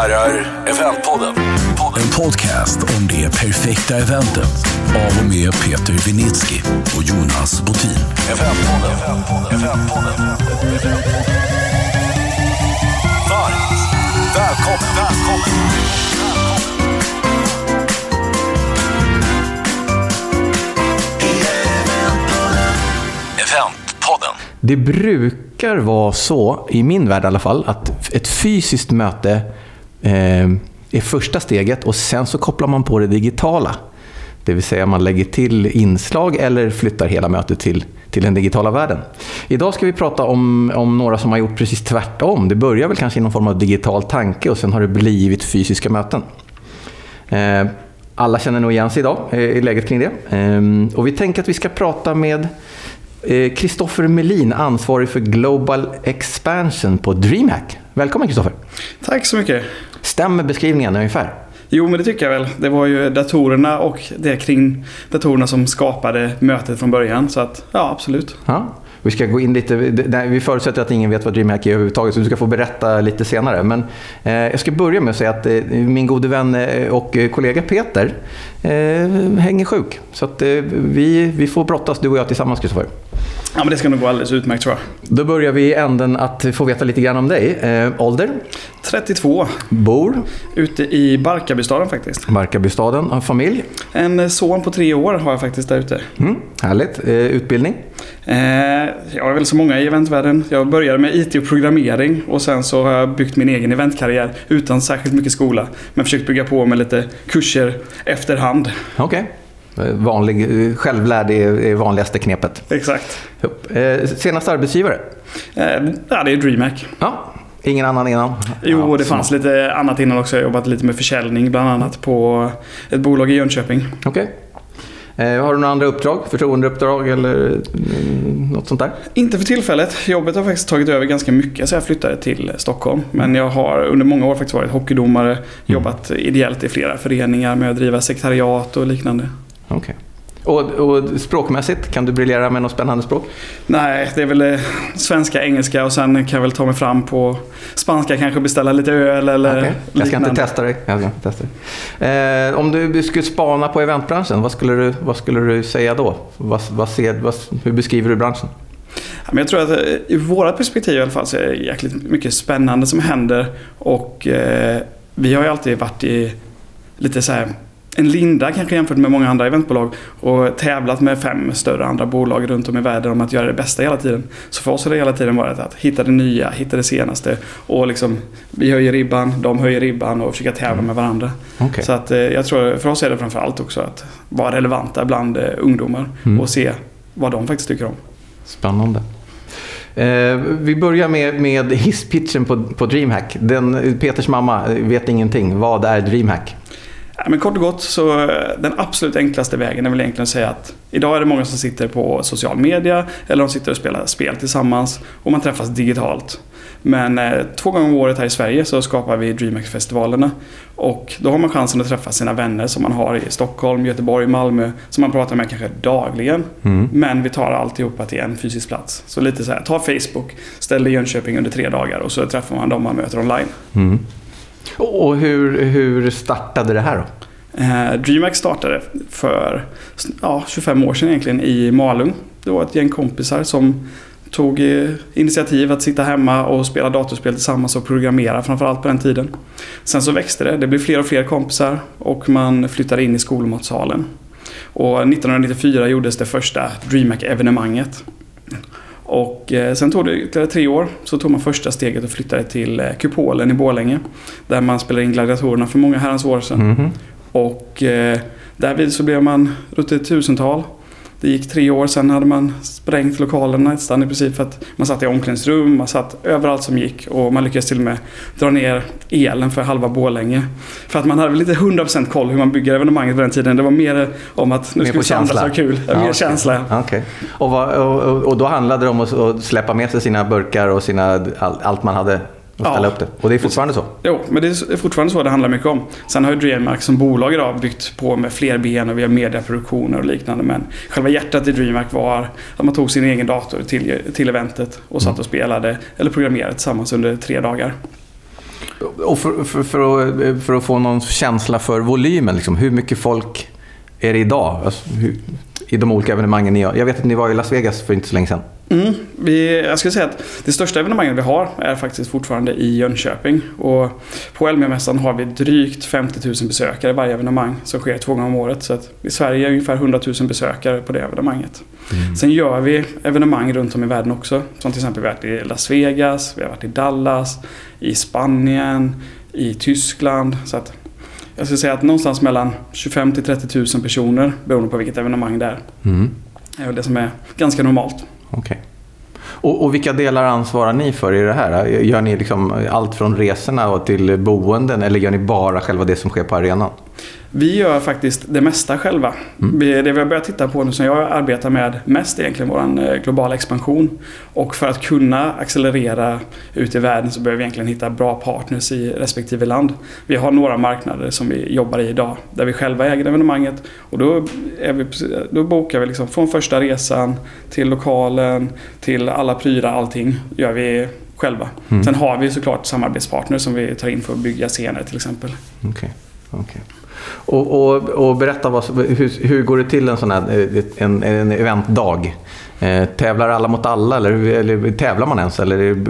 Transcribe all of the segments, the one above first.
herrar, Eventpodden. En podcast om det perfekta eventet av och med Peter Vinitsky och Jonas Botin. Eventpodden. Eventpodden. Eventpodden. Varmt välkommen. välkommen. Eventpodden. Det brukar vara så, i min värld i alla fall, att ett fysiskt möte Eh, är första steget och sen så kopplar man på det digitala. Det vill säga man lägger till inslag eller flyttar hela mötet till, till den digitala världen. Idag ska vi prata om, om några som har gjort precis tvärtom. Det börjar väl kanske i någon form av digital tanke och sen har det blivit fysiska möten. Eh, alla känner nog igen sig idag eh, i läget kring det. Eh, och vi tänker att vi ska prata med Kristoffer Melin, ansvarig för Global Expansion på DreamHack. Välkommen Kristoffer! Tack så mycket! Stämmer beskrivningen ungefär? Jo, men det tycker jag väl. Det var ju datorerna och det kring datorerna som skapade mötet från början. Så att, ja, absolut. Ja. Vi ska gå in lite, vi förutsätter att ingen vet vad DreamHack är överhuvudtaget, så du ska få berätta lite senare. Men eh, jag ska börja med att säga att eh, min gode vän eh, och kollega Peter eh, hänger sjuk. Så att, eh, vi, vi får brottas, du och jag tillsammans, Kristoffer. Ja, men det ska nog gå alldeles utmärkt tror jag. Då börjar vi i änden att få veta lite grann om dig. Eh, ålder? 32. Bor? Ute i Barkarbystaden faktiskt. Barkarbystaden. Har familj? En son på tre år har jag faktiskt där ute. Mm, härligt. Eh, utbildning? Eh, jag har väl så många i eventvärlden. Jag började med IT och programmering och sen så har jag byggt min egen eventkarriär utan särskilt mycket skola. Men försökt bygga på med lite kurser efterhand. Okej. Okay. Vanlig, eh, självlärd är vanligaste knepet. Exakt. Eh, senaste arbetsgivare? Eh, ja, det är DreamHack. Ja, Ingen annan innan? Jo, ja, det fanns lite annat innan också. Jag har jobbat lite med försäljning bland annat på ett bolag i Jönköping. Okej. Okay. har du några andra uppdrag? Förtroendeuppdrag eller något sånt där? Inte för tillfället. Jobbet har faktiskt tagit över ganska mycket så jag flyttade till Stockholm. Men jag har under många år faktiskt varit hockeydomare, mm. jobbat ideellt i flera föreningar med att driva sekretariat och liknande. Okay. Och, och, språkmässigt, kan du briljera med något spännande språk? Nej, det är väl eh, svenska, engelska och sen kan jag väl ta mig fram på spanska, kanske beställa lite öl eller okay. Jag ska inte testa dig. Jag ska inte testa dig. Eh, om du skulle spana på eventbranschen, vad skulle du, vad skulle du säga då? Vad, vad ser, vad, hur beskriver du branschen? Men jag tror att eh, i våra perspektiv i alla fall så är det jäkligt mycket spännande som händer och eh, vi har ju alltid varit i lite så här en linda kanske jämfört med många andra eventbolag och tävlat med fem större andra bolag runt om i världen om att göra det bästa hela tiden. Så för oss har det hela tiden varit att hitta det nya, hitta det senaste och liksom vi höjer ribban, de höjer ribban och försöka tävla med varandra. Okay. Så att eh, jag tror för oss är det framförallt också att vara relevanta bland eh, ungdomar mm. och se vad de faktiskt tycker om. Spännande. Eh, vi börjar med, med hisspitchen på, på DreamHack. Den, Peters mamma vet ingenting. Vad är DreamHack? Ja, men kort och gott så eh, den absolut enklaste vägen är väl egentligen att säga att idag är det många som sitter på social media eller de sitter och spelar spel tillsammans och man träffas digitalt. Men eh, två gånger om året här i Sverige så skapar vi DreamHack-festivalerna. Och då har man chansen att träffa sina vänner som man har i Stockholm, Göteborg, Malmö. Som man pratar med kanske dagligen. Mm. Men vi tar alltihopa till en fysisk plats. Så lite så här, ta Facebook, ställ dig i Jönköping under tre dagar och så träffar man dem man möter online. Mm. Och hur, hur startade det här då? Eh, DreamHack startade för ja, 25 år sedan egentligen i Malung. Det var ett gäng kompisar som tog eh, initiativ att sitta hemma och spela datorspel tillsammans och programmera framförallt på den tiden. Sen så växte det. Det blev fler och fler kompisar och man flyttade in i skolmatsalen. Och 1994 gjordes det första DreamHack-evenemanget. Och eh, sen tog det ytterligare tre år så tog man första steget och flyttade till eh, Kupolen i Borlänge. Där man spelade in gladiatorerna för många herrans år sedan. Mm. Och eh, därvid så blev man runt ett tusental. Det gick tre år, sen hade man sprängt lokalerna nästan i princip för att man satt i omklädningsrum, man satt överallt som gick och man lyckades till och med dra ner elen för halva Borlänge. För att man hade lite 100% koll hur man bygger evenemanget på den tiden. Det var mer om att nu ska vi samlas och kul. Ja, mer okay. känsla. Okay. Och, vad, och, och, då handlade det om att, släppa med sig sina burkar och sina, allt man hade och ställa ja. upp det. Och det är fortfarande så? Jo, men det är fortfarande så det handlar mycket om. Sen har ju DreamHack som bolag idag byggt på med fler ben och vi har mediaproduktioner och liknande. Men själva hjärtat i DreamHack var att man tog sin egen dator till, till eventet och satt mm. och spelade eller programmerade tillsammans under tre dagar. Och för, för, för, att, för att få någon känsla för volymen, liksom, hur mycket folk är det idag? Alltså, hur, I de olika evenemangen ni har. Jag vet att ni var i Las Vegas för inte så länge sedan. Mm, vi, jag skulle säga att det största evenemanget vi har är faktiskt fortfarande i Jönköping. Och på Elmia-mässan har vi drygt 50 000 besökare varje evenemang som sker två gånger om året. Så att i Sverige är ungefär 100 000 besökare på det evenemanget. Mm. Sen gör vi evenemang runt om i världen också. Som till exempel vi har varit i Las Vegas, vi har varit i Dallas, i Spanien, i Tyskland. Så att jag skulle säga att någonstans mellan 25 till 30 000 personer beroende på vilket evenemang det är. Mm. Det är det som är ganska normalt. Okay. Och, och, vilka delar ansvarar ni för i det här? Gör ni liksom allt från resorna till boenden eller gör ni bara själva det som sker på arenan? Vi gör faktiskt det mesta själva. Mm. Det vi har börjat titta på nu som jag arbetar med mest är egentligen vår eh, globala expansion. Och för att kunna accelerera ut i världen så behöver vi egentligen hitta bra partners i respektive land. Vi har några marknader som vi jobbar i idag där vi själva äger evenemanget. Och då, vi, då bokar vi liksom från första resan till lokalen till alla prylar, allting gör vi själva. Mm. Sen har vi såklart samarbetspartners som vi tar in för att bygga scener till exempel. Okay. Okay. Och, och, och, berätta, vad, hur, hur går det till en sån här en, en eventdag? Eh, tävlar alla mot alla eller, eller tävlar man ens? Eller,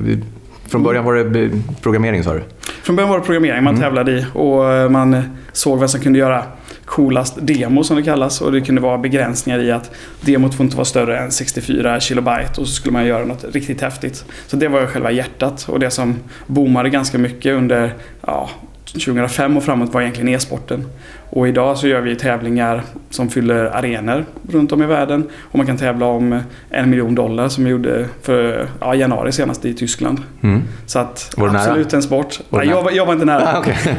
från början var det programmering sa du? Från början var det programmering man mm. tävlade i och man såg vem som kunde göra coolast demo som det kallas. Och det kunde vara begränsningar i att demot får inte vara större än 64 kilobyte och så skulle man göra något riktigt häftigt. Så det var själva hjärtat och det som boomade ganska mycket under ja, 2005 och framåt var egentligen e-sporten. Och idag så gör vi tävlingar som fyller arenor runt om i världen. Och man kan tävla om en miljon dollar som vi gjorde för ja, januari senast i Tyskland. Mm. Så att var absolut nära? en sport. Nej, jag, var, jag, var inte nära. Ah, okay.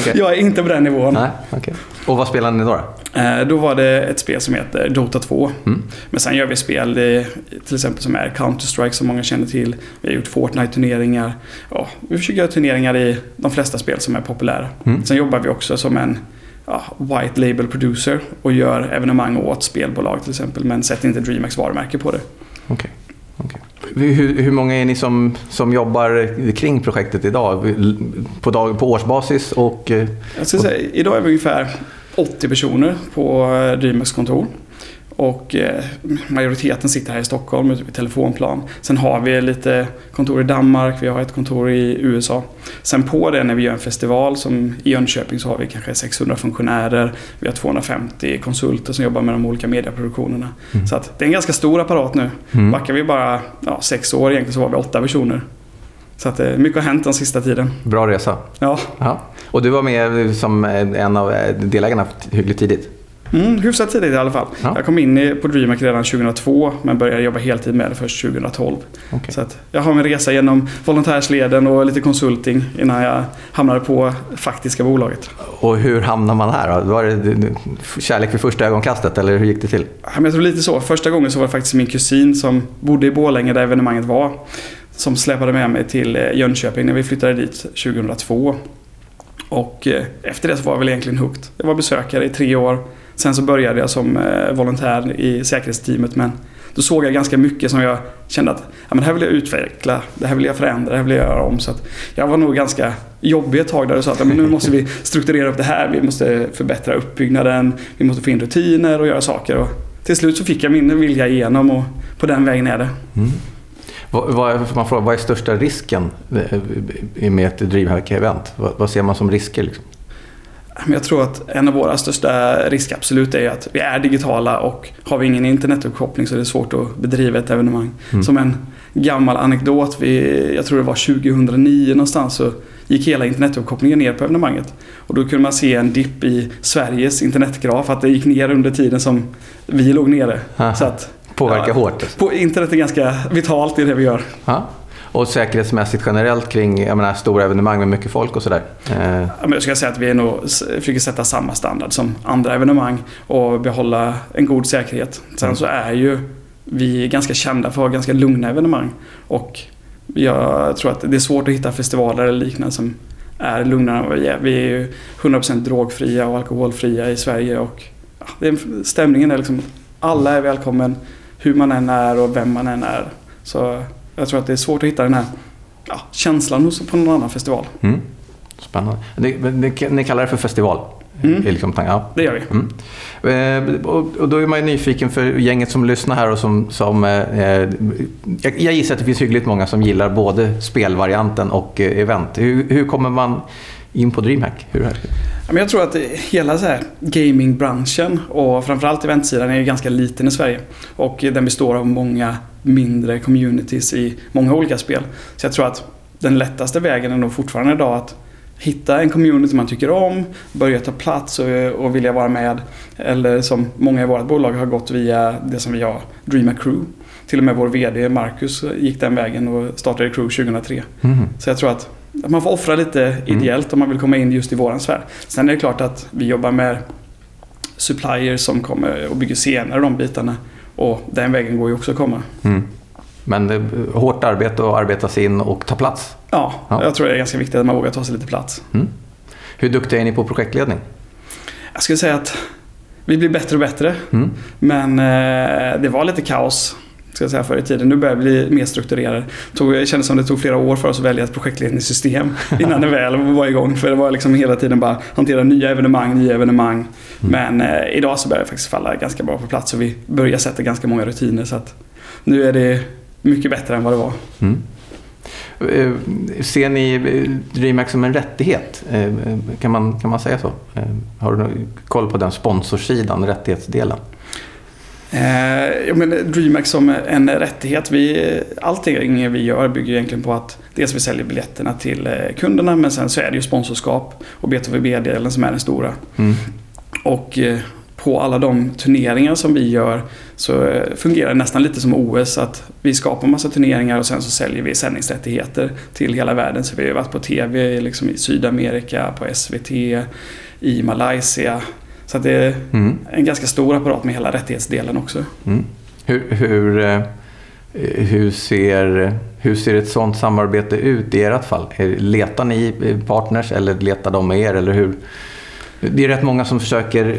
okay. Jag är inte på den nivån. Nej, okay. Och vad spelade ni då? Eh, då var det ett spel som heter Dota 2. Mm. Men sen gör vi spel till exempel som är Counter-Strike som många känner till. Vi har gjort Fortnite-turneringar. Ja, vi försöker göra turneringar i de flesta spel som är populära. Mm. Sen jobbar vi också som en ja, white label producer och gör evenemang åt spelbolag till exempel. Men sätter inte DreamHack varumärke på det. Okay. Okay. Hur, hur, många är ni som, som jobbar kring projektet idag? På, dag, på årsbasis? Och, Jag ska säga, idag är vi ungefär 80 personer på DreamHacks kontor. Och eh, majoriteten sitter här i Stockholm ute på telefonplan. Sen har vi lite kontor i Danmark, vi har ett kontor i USA. Sen på det när vi gör en festival som i Jönköping så har vi kanske 600 funktionärer. Vi har 250 konsulter som jobbar med de olika medieproduktionerna. Mm. Så att det är en ganska stor apparat nu. Mm. Backar vi bara ja, sex år egentligen så var vi åtta personer. Så att eh, mycket har hänt den sista tiden. Bra resa. Ja. ja. Och du var med som en av delägarna hyggligt tidigt? Mm, hyfsat tidigt i alla fall. Ja. Jag kom in på DreamHack redan 2002 men började jobba heltid med det först 2012. Okay. Så jag har min resa genom volontärsleden och lite konsulting innan jag hamnade på faktiska bolaget. Och hur hamnade man här då? Var det kärlek vid första ögonkastet eller hur gick det till? Jag tror lite så. Första gången så var det faktiskt min kusin som bodde i Borlänge där evenemanget var. Som släpade med mig till eh, Jönköping när vi flyttade dit 2002. Och eh, efter det så var jag väl egentligen hooked. Jag var besökare i tre år Sen så började jag som eh, volontär i säkerhetsteamet men då såg jag ganska mycket som jag kände att ja, men det här vill jag utveckla, det här vill jag förändra, det här vill jag göra om. Så att jag var nog ganska jobbig ett tag där och sa att men nu måste vi strukturera upp det här, vi måste förbättra uppbyggnaden, vi måste få in rutiner och göra saker. Och till slut så fick jag min vilja igenom och på den vägen är det. Mm. Vad, vad, man frågar, vad är största risken eh, med ett DreamHack-event? Vad, vad ser man som risker? Liksom? Jag tror att en av våra största risker absolut är att vi är digitala och har vi ingen internetuppkoppling så är det svårt att bedriva ett evenemang. Mm. Som en gammal anekdot, vi, jag tror det var 2009 någonstans så gick hela internetuppkopplingen ner på evenemanget. Och då kunde man se en dipp i Sveriges internetgraf, att det gick ner under tiden som vi låg nere. Så att, Påverkar ja, hårt. På, internet är ganska vitalt i det vi gör. Ha? Och säkerhetsmässigt generellt kring jag menar, stora evenemang med mycket folk och sådär? Jag skulle säga att vi nog försöker sätta samma standard som andra evenemang och behålla en god säkerhet. Sen mm. så är ju vi ganska kända för att ha ganska lugna evenemang. Och jag tror att det är svårt att hitta festivaler eller liknande som är lugnare än vad vi är. Vi är ju 100% drogfria och alkoholfria i Sverige och ja, stämningen är liksom alla är välkommen hur man än är och vem man än är. Så jag tror att det är svårt att hitta den här ja, känslan hos, på någon annan festival. Mm. Spännande. Ni, ni, ni kallar det för festival? Mm. Liksom, ja. Det gör vi. Mm. Eh, och, och då är man ju nyfiken för gänget som lyssnar här och som... som eh, eh, jag, jag gissar att det finns hyggligt många som gillar både spelvarianten och eh, event. Hur, hur kommer man in på DreamHack? Hur är det? Jag tror att hela så gamingbranschen och framförallt eventsidan är ju ganska liten i Sverige. Och den består av många mindre communities i många olika spel. Så jag tror att den lättaste vägen är nog fortfarande idag att hitta en community man tycker om, börja ta plats och, och vilja vara med. Eller som många i vårt bolag har gått via det som vi har, Dreama Crew. Till och med vår VD Marcus gick den vägen och startade Crew 2003. Mm. Så jag tror att man får offra lite ideellt om man vill komma in just i våran sfär. Sen är det klart att vi jobbar med suppliers som kommer och bygger och de bitarna. Och den vägen går ju också att komma. Mm. Men det är hårt arbete att arbeta sig in och ta plats. Ja, Ja. jag tror det är ganska viktigt att man vågar ta sig lite plats. Mm. Hur duktiga är ni på projektledning? Jag skulle säga att vi blir bättre och bättre. Mm. Men eh, det var lite kaos ska jag säga, förr i tiden. Nu börjar vi bli mer strukturerade. Tog, det kändes som det tog flera år för oss att välja ett projektledningssystem innan det väl var igång. För det var liksom hela tiden bara hantera nya evenemang, nya evenemang. Men eh, idag så börjar det faktiskt falla ganska bra på plats och vi börjar sätta ganska många rutiner. Så att nu är det mycket bättre än vad det var. Mm. Eh, Ser ni eh, DreamHack som en rättighet? Eh, Kan man, kan man säga så? Har du koll på den sponsorsidan, rättighetsdelen? Eh, ja, men DreamHack som en rättighet. Vi, allting vi gör bygger egentligen på att dels vi säljer biljetterna till eh, kunderna men sen så är det ju sponsorskap och B2B-delen som är den stora. Mm. Och eh, på alla de turneringar som vi gör så eh, fungerar det nästan lite som OS. Att vi skapar massa turneringar och sen så säljer vi sändningsrättigheter till hela världen. Så vi har varit på TV liksom i Sydamerika, på SVT, i Malaysia. Så det är Mm. en ganska stor apparat med hela rättighetsdelen också. Mm. Hur, hur, eh, hur, ser, hur ser ett sådant samarbete ut i ert fall? Letar ni partners eller letar de med er? Eller hur? Det är rätt många som försöker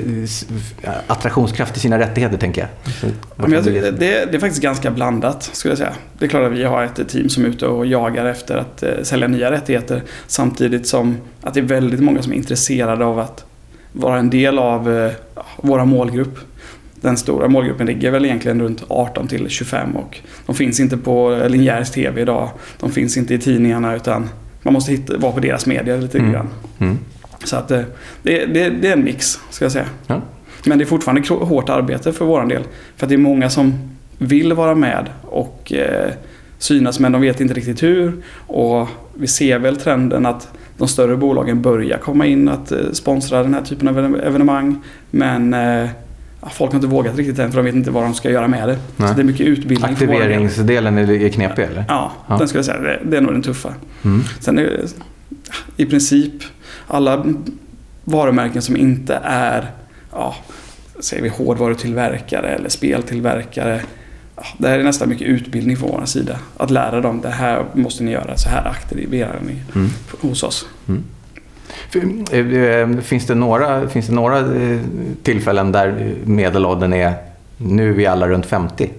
attraktionskraft i sina rättigheter, tänker jag. Så, Ja, men jag, det, det är faktiskt ganska blandat skulle jag säga. Det är klart att vi har ett team som är ute och jagar efter att eh, sälja nya rättigheter. Samtidigt som att det är väldigt många som är intresserade av att vara en del av eh, våra målgrupp. Den stora målgruppen ligger väl egentligen runt 18 till 25 och de finns inte på linjär TV idag. De finns inte i tidningarna utan man måste hitta, vara på deras medier lite Mm. grann. Mm. Så att eh, det, det, det är en mix, ska jag säga. Ja. Men det är fortfarande hårt arbete för våran del. För att det är många som vill vara med och eh, synas men de vet inte riktigt hur. Och vi ser väl trenden att de större bolagen börjar komma in att eh, sponsra den här typen av even- evenemang. Men eh, folk har inte vågat riktigt än för de vet inte vad de ska göra med det. Nej. Så det är mycket utbildning. Aktiveringsdelen är knepig, eller? Ja, Ja. den skulle jag säga. Det, är nog den tuffa. Mm. Sen är i princip alla varumärken som inte är, ja, säger vi hårdvarutillverkare eller speltillverkare. Det här är nästan mycket utbildning från vår sida. Att lära dem, det här måste ni göra, så här aktiverar ni Mm. hos oss. F- eh, eh, Finns det några, finns det några eh, tillfällen där medelåldern är nu är vi alla runt 50?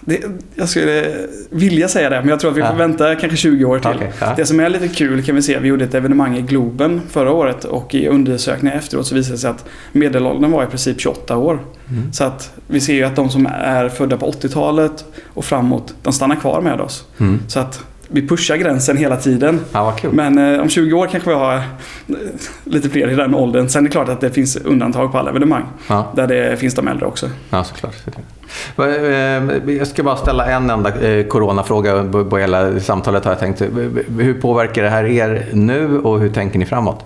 Det, jag skulle vilja säga det, men jag tror att vi får Ja. vänta kanske 20 år till. Okej, ja. Det som är lite kul kan vi se, vi gjorde ett evenemang i Globen förra året och i undersökningar efteråt så visade det sig att medelåldern var i princip 28 år. Mm. Så att vi ser ju att de som är födda på 80-talet och framåt, de stannar kvar med oss. Mm. Så att vi pushar gränsen hela tiden. Ja, kul. Men eh, om 20 år kanske vi har eh, lite fler i den åldern. Sen är det klart att det finns undantag på alla evenemang. Ja. Där det finns de äldre också. Ja, såklart. Eh, Jag ska bara ställa en enda eh, coronafråga på hela samtalet har jag tänkt. Hur påverkar det här er nu och hur tänker ni framåt?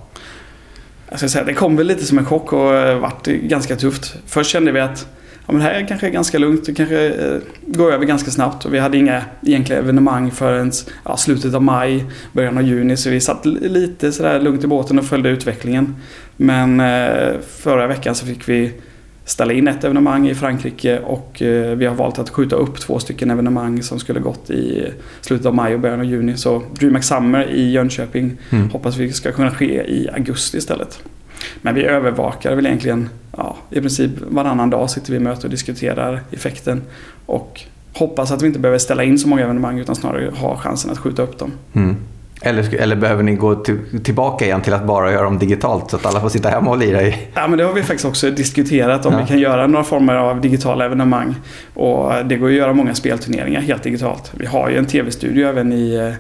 Jag ska säga, det kom väl lite som en chock och vart ganska tufft. Först kände vi att ja, men det här kanske är ganska lugnt. Det kanske eh, går över ganska snabbt. Och vi hade inga egentliga evenemang förrän ja, slutet av maj, början av juni. Så vi satt li- lite sådär lugnt i båten och följde utvecklingen. Men eh, förra veckan så fick vi ställa in ett evenemang i Frankrike och eh, vi har valt att skjuta upp två stycken evenemang som skulle gått i slutet av maj och början av juni. Så DreamHack Summer i Jönköping Mm. hoppas vi ska kunna ske i augusti istället. Men vi övervakar väl egentligen, ja, i princip varannan dag sitter vi i möte och diskuterar effekten. Och hoppas att vi inte behöver ställa in så många evenemang utan snarare ha chansen att skjuta upp dem. Mm. Eller, eller behöver ni gå till, tillbaka igen till att bara göra dem digitalt så att alla får sitta hemma och lira i? Ja, men det har vi faktiskt också diskuterat om Ja. vi kan göra några former av digitala evenemang. Och det går att göra många spelturneringar helt digitalt. Vi har ju en tv-studio även i eh,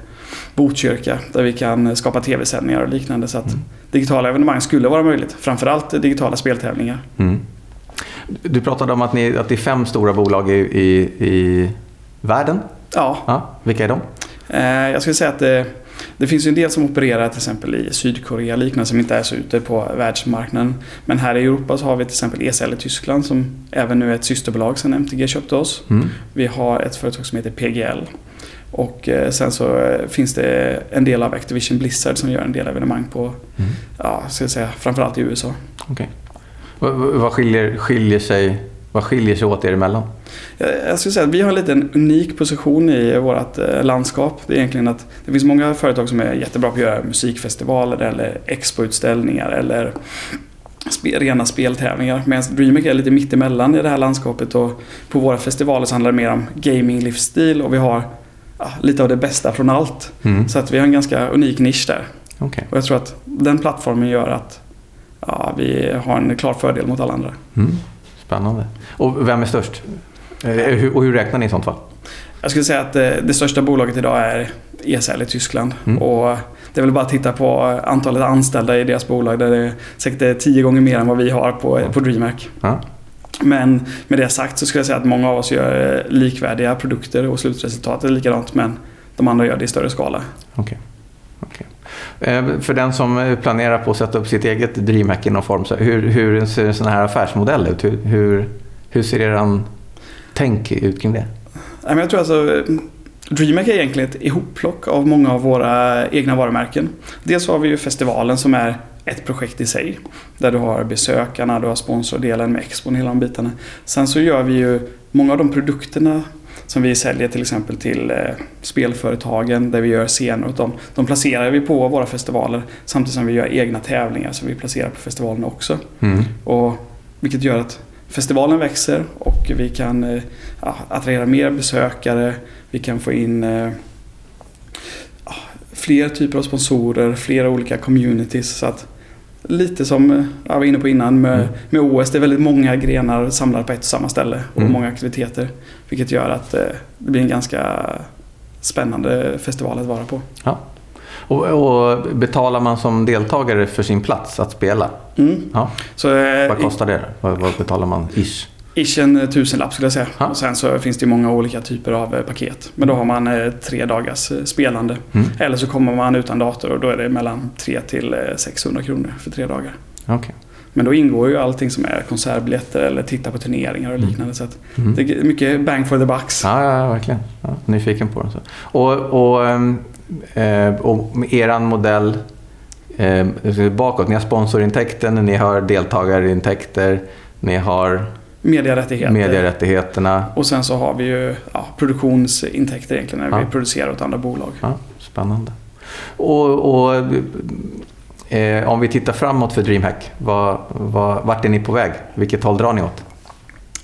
Botkyrka där vi kan skapa tv-sändningar och liknande. Så att Mm. digitala evenemang skulle vara möjligt. Framförallt digitala speltävlingar. Mm. Du pratade om att, ni, att det är fem stora bolag i, i, i världen. Ja, Ja, vilka är de? Eh, jag skulle säga att det, det finns en del som opererar till exempel i Sydkorea liknande som inte är så ute på världsmarknaden. Men här i Europa så har vi till exempel ESL i Tyskland som även nu är ett systerbolag sen MTG köpte oss. Mm. Vi har ett företag som heter PGL. Och eh, sen så eh, finns det en del av Activision Blizzard som gör en del evenemang på, Mm. ja, ska jag säga, framförallt i USA. Okej. Vad, skiljer, skiljer sig, vad skiljer sig åt er emellan? Jag skulle säga att vi har en liten unik position i vårt eh, landskap. Det är egentligen att det finns många företag som är jättebra på att göra musikfestivaler eller expoutställningar eller rena speltävlingar. Medan DreamHack är lite mittemellan i det här landskapet och på våra festivaler så handlar det mer om gaming-livsstil och vi har ja, lite av det bästa från allt. Mm. Så att vi har en ganska unik nisch där. Okej. Och jag tror att den plattformen gör att ja, vi har en klar fördel mot alla andra. Mm. Spännande. Och vem är störst? Eh, hur- Och hur räknar ni i sånt fall? Jag skulle säga att eh, det största bolaget idag är ESL i Tyskland. Mm. Och det är väl bara att titta på antalet anställda i deras bolag där det säkert är tio gånger mer än vad vi har på, på DreamHack. Ja. Men med det sagt så skulle jag säga att många av oss gör eh, likvärdiga produkter och slutresultatet är likadant men de andra gör det i större skala. Okej. Okej. Eh, För den som eh, planerar på att sätta upp sitt eget DreamHack i någon form, så hur, hur ser en sån här affärsmodell ut? Hur, hur, hur ser eran tänk ut kring det? Jag tror alltså DreamHack är egentligen ett ihopplock av många av våra egna varumärken. Dels har vi ju festivalen som är ett projekt i sig. Där du har besökarna, du har sponsordelen med expon, hela de bitarna. Sen så gör vi ju många av de produkterna som vi säljer till exempel till eh, spelföretagen där vi gör scener åt dem. De placerar vi på våra festivaler samtidigt som vi gör egna tävlingar som vi placerar på festivalen också. Mm. Och, vilket gör att festivalen växer och vi kan eh, ja, attrahera mer besökare. Vi kan få in eh, ja, fler typer av sponsorer, flera olika communities. Så att lite som eh, jag var inne på innan med, Mm. med OS. Det är väldigt många grenar samlade på ett och samma ställe och Mm. många aktiviteter. Vilket gör att det blir en ganska spännande festival att vara på. Ja. Och, och betalar man som deltagare för sin plats att spela? Mm. Ja. Så, eh, Vad kostar det? Vad, vad betalar man ish? Ish en tusenlapp skulle jag säga. Ja. Och sen så finns det många olika typer av eh, paket. Men då har man eh, tre dagars eh, spelande. Mm. Eller så kommer man utan dator och då är det mellan 3 till eh, 600 kronor för tre dagar. Okej. Men då ingår ju allting som är konsertbiljetter eller titta på turneringar och Mm. liknande. Så att Mm. det är mycket bang for the bucks. Ja, ja, ja, verkligen. Ja, nyfiken på. Så. Och, och, ehm, eh, och med eran modell eh, bakåt, ni har sponsorintäkten, ni har deltagarintäkter, ni har Medierättigheter. medierättigheterna. Och sen så har vi ju ja, produktionsintäkter egentligen när Ja. vi producerar åt andra bolag. Ja, spännande. Och, och eh, om vi tittar framåt för DreamHack, vad, vad, vart är ni på väg? Vilket håll drar ni åt?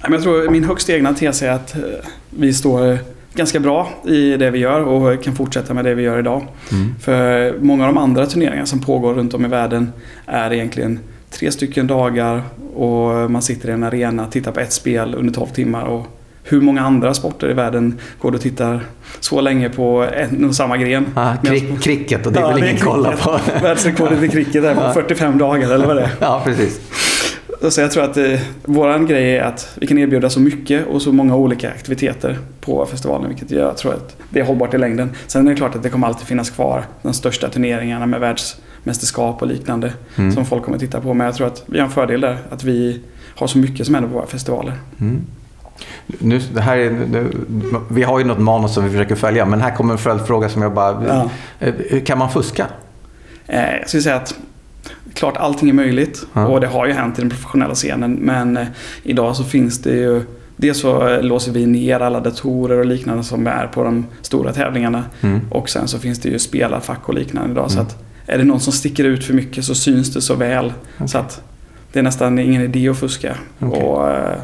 Jag tror min högst egna tes är att eh, vi står ganska bra i det vi gör och kan fortsätta med det vi gör idag. Mm. För många av de andra turneringarna som pågår runt om i världen är egentligen tre stycken dagar och man sitter i en arena, tittar på ett spel under 12 timmar. Och hur många andra sporter i världen går du och tittar så länge på en och samma gren? Ah, kri- cricket och det Ja, är ingen kolla på? Världsrekordet i cricket är på Ja. 45 dagar eller vad det är. ja, precis. Så jag tror att eh, våran grej är att vi kan erbjuda så mycket och så många olika aktiviteter på festivalen. Vilket jag tror att det är hållbart i längden. Sen är det klart att det kommer alltid finnas kvar de största turneringarna med världsmästerskap och liknande. Mm. Som folk kommer titta på. Men jag tror att vi har en fördel där. Att vi har så mycket som händer på våra festivaler. Mm. Nu, det här är, nu, vi har ju något manus som vi försöker följa, men här kommer en följdfråga som jag bara... Ja. Eh, kan man fuska? Eh, Jag skulle säga att klart allting är möjligt. Ja. Och det har ju hänt i den professionella scenen. Men eh, idag så finns det ju Dels så eh, låser vi ner alla datorer och liknande som är på de stora tävlingarna. Mm. Och sen så finns det ju spelarfack och liknande idag. Så Mm. att är det någon som sticker ut för mycket så syns det så väl. Så att det är nästan ingen idé att fuska. Okej. Och eh,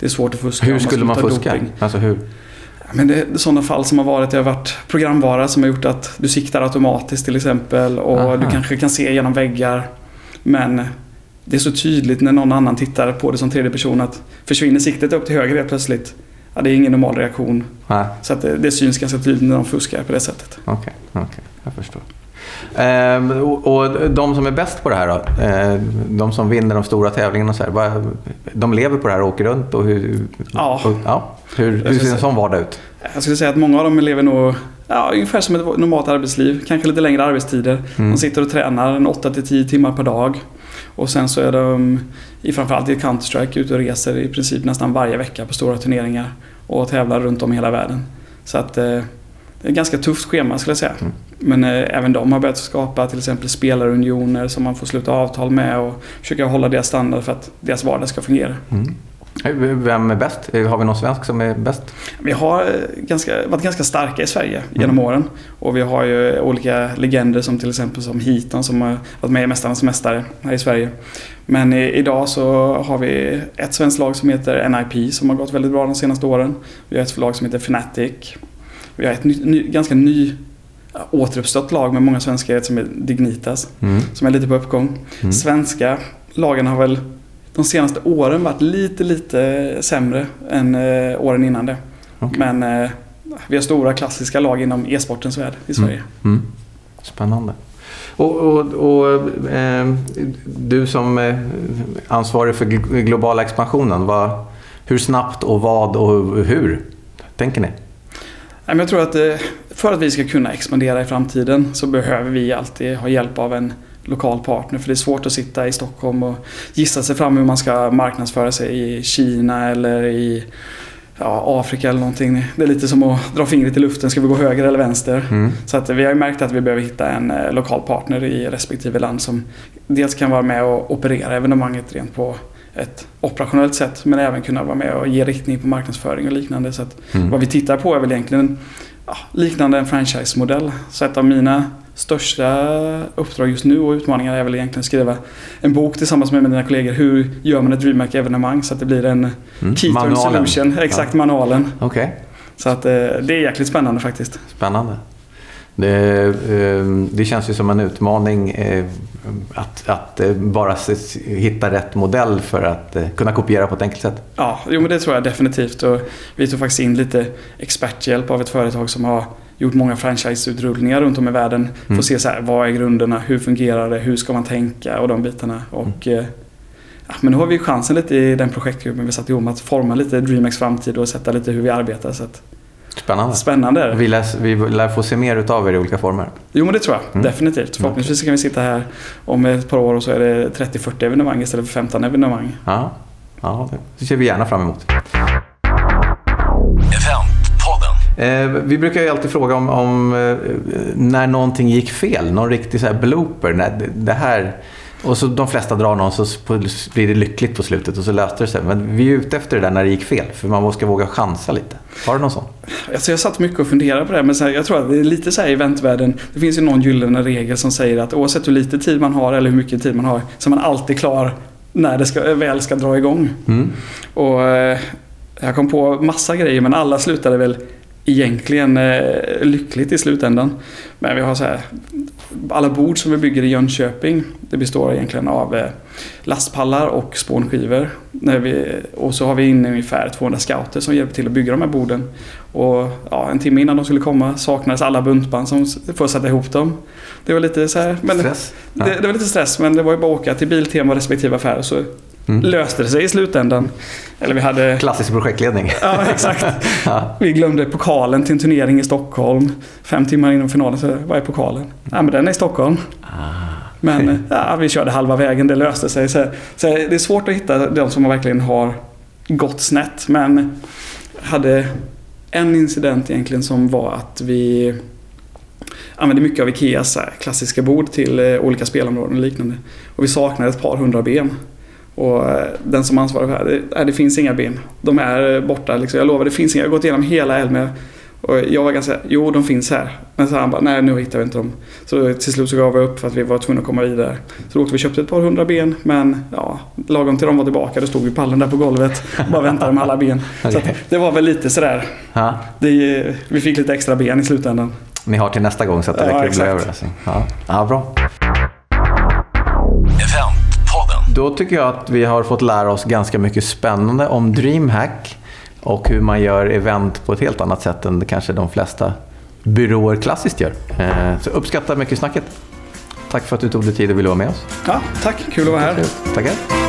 det är svårt att fuska. Hur skulle man ta fuska? doping. Alltså hur? Men det är sådana fall som har varit, det har varit programvara som har gjort att du siktar automatiskt till exempel och Aha. du kanske kan se genom väggar. Men det är så tydligt när någon annan tittar på det som tredje person att försvinner siktet upp till höger helt plötsligt. Ja, det är ingen normal reaktion. Nej, Så att det, det syns ganska tydligt när de fuskar på det sättet. okej, okej, jag förstår. Ehm, och, och de som är bäst på det här då? Ehm, de som vinner de stora tävlingarna så här, vad, de lever på det här och åker runt och hur, Ja. och, ja, hur, hur ser en sån vardag ut? Jag skulle säga att många av dem lever nog ja, ungefär som ett normalt arbetsliv. Kanske lite längre arbetstider. Mm. De sitter och tränar en 8-10 timmar per dag. Och sen så är de, framförallt i Counter-Strike, ute och reser i princip nästan varje vecka på stora turneringar. Och tävlar runt om i hela världen. Så att eh, det är ett ganska tufft schema skulle jag säga. Mm. Men eh, även de har börjat skapa till exempel spelarunioner som man får sluta avtal med och försöka hålla deras standard för att deras vardag ska fungera. Mm. Vem är bäst? Har vi någon svensk som är bäst? Vi har eh, ganska, varit ganska starka i Sverige genom åren. Och vi har ju olika legender som till exempel som Hiton som har varit med i Mästarnas Mästare här i Sverige. Men i, idag så har vi ett svenskt lag som heter NIP som har gått väldigt bra de senaste åren. Vi har ett lag som heter Fnatic. Vi har ett ny, ny, ganska ny återuppstått lag med många svenskar som är Dignitas. Mm. Som är lite på uppgång. Mm. Svenska lagen har väl de senaste åren varit lite, lite sämre än eh, åren innan det. Okej. Men eh, vi har stora klassiska lag inom e-sportens värld i Sverige. Mm. Spännande. Och, och, och eh, du som eh, ansvarig för gl- globala expansionen, vad, hur snabbt och vad och hur tänker ni? Jag tror att eh, för att vi ska kunna expandera i framtiden så behöver vi alltid ha hjälp av en lokal partner. För det är svårt att sitta i Stockholm och gissa sig fram hur man ska marknadsföra sig i Kina eller i ja, Afrika eller någonting. Det är lite som att dra fingret i luften. Ska vi gå höger eller vänster? Mm. Så att vi har ju märkt att vi behöver hitta en eh, lokal partner i respektive land som dels kan vara med och operera evenemanget rent på ett operationellt sätt men även kunna vara med och ge riktning på marknadsföring och liknande. Så att Mm. vad vi tittar på är väl egentligen ja, liknande en franchise-modell. Så ett av mina största uppdrag just nu och utmaningar är väl egentligen att skriva en bok tillsammans med mina kollegor. Hur gör man ett DreamHack-evenemang så att det blir en Mm. Keystone Manualen. Solution. Exakt, manualen. Okej, Så att eh, det är jäkligt spännande faktiskt. spännande. Det, eh, det känns ju som en utmaning eh, att, att eh, bara hitta rätt modell för att kunna kopiera på ett enkelt sätt. Ja, jo, men det tror jag definitivt. Och vi tog faktiskt in lite experthjälp av ett företag som har gjort många franchise-utrullningar runt om i världen. För Mm. att se så här, vad är grunderna, hur fungerar det, hur ska man tänka och de bitarna. Och, Mm. ja, men nu har vi chansen lite i den projektgruppen vi satt ihop att forma lite DreamHacks framtid och sätta lite hur vi arbetar. Så att, Spännande. spännande. Vi, läs, vi lär få se mer utav er i olika former. Jo men det tror jag, Mm. definitivt. Förhoppningsvis kan vi sitta här om ett par år och så är det 30-40 evenemang istället för 15 evenemang. Ja, ja det ser vi gärna fram emot. Eventpodden. Eh, vi brukar ju alltid fråga om, om eh, när någonting gick fel. Någon riktig så här blooper. När det- det här... Och så de flesta drar någon så blir det lyckligt på slutet och så löste det sig. Men vi är ute efter det där när det gick fel. För man ska våga chansa lite. Har du någon sån? Alltså jag satt mycket och funderade på det, men så här, jag tror att det är lite så här i eventvärlden. Det finns ju någon gyllene regel som säger att oavsett hur lite tid man har eller hur mycket tid man har så är man alltid klar när det ska, väl ska dra igång. Mm. Och eh, jag kom på massa grejer men alla slutade väl egentligen eh, lyckligt i slutändan. Men vi har så här alla bord som vi bygger i Jönköping det består egentligen av eh, lastpallar och spånskivor. Och så har vi inne ungefär 200 scouter som hjälper till att bygga de här borden. Och ja, en timme innan de skulle komma saknades alla buntband som att sätta ihop dem. Det var lite så här, men Stress? Det, det var lite stress men det var ju bara att åka till Biltema respektive affär och så Mm. löste det sig i slutändan. Eller vi hade... Klassisk projektledning. Ja, exakt. Ja. Vi glömde pokalen till en turnering i Stockholm. Fem timmar innan finalen så var är pokalen? Ja, men den är i Stockholm. Men ja, vi körde halva vägen, det löste sig. Så, så det är svårt att hitta de som verkligen har gått snett. Men hade en incident egentligen som var att vi använde mycket av Ikeas här klassiska bord till eh, olika spelområden och liknande. Och vi saknade ett par hundra ben. Och eh, den som ansvarar för det här, det, finns inga ben. De är eh, borta. Liksom. Jag lovar, det finns inga. Jag har gått igenom hela Elmia Och jag var ganska, jo de finns här. Men så han bara, nej nu hittar vi inte dem. Så till slut så gav vi upp för att vi var tvungna att komma vidare. Så då åkte vi och köpte ett par hundra ben. Men ja, lagom till de var tillbaka då stod vi pallen där på golvet. och Bara väntade med alla ben. Så att, det var väl lite sådär. Det, vi fick lite extra ben i slutändan. Ni har till nästa gång så att det Ja, räcker att bli över. Alltså. Ja. ja, bra. Då tycker jag att vi har fått lära oss ganska mycket spännande om DreamHack och hur man gör event på ett helt annat sätt än kanske de flesta byråer klassiskt gör. Eh, Så uppskattar mycket snacket. Tack för att du tog dig tid och ville vara med oss. Ja, tack. Kul att vara här. Tackar.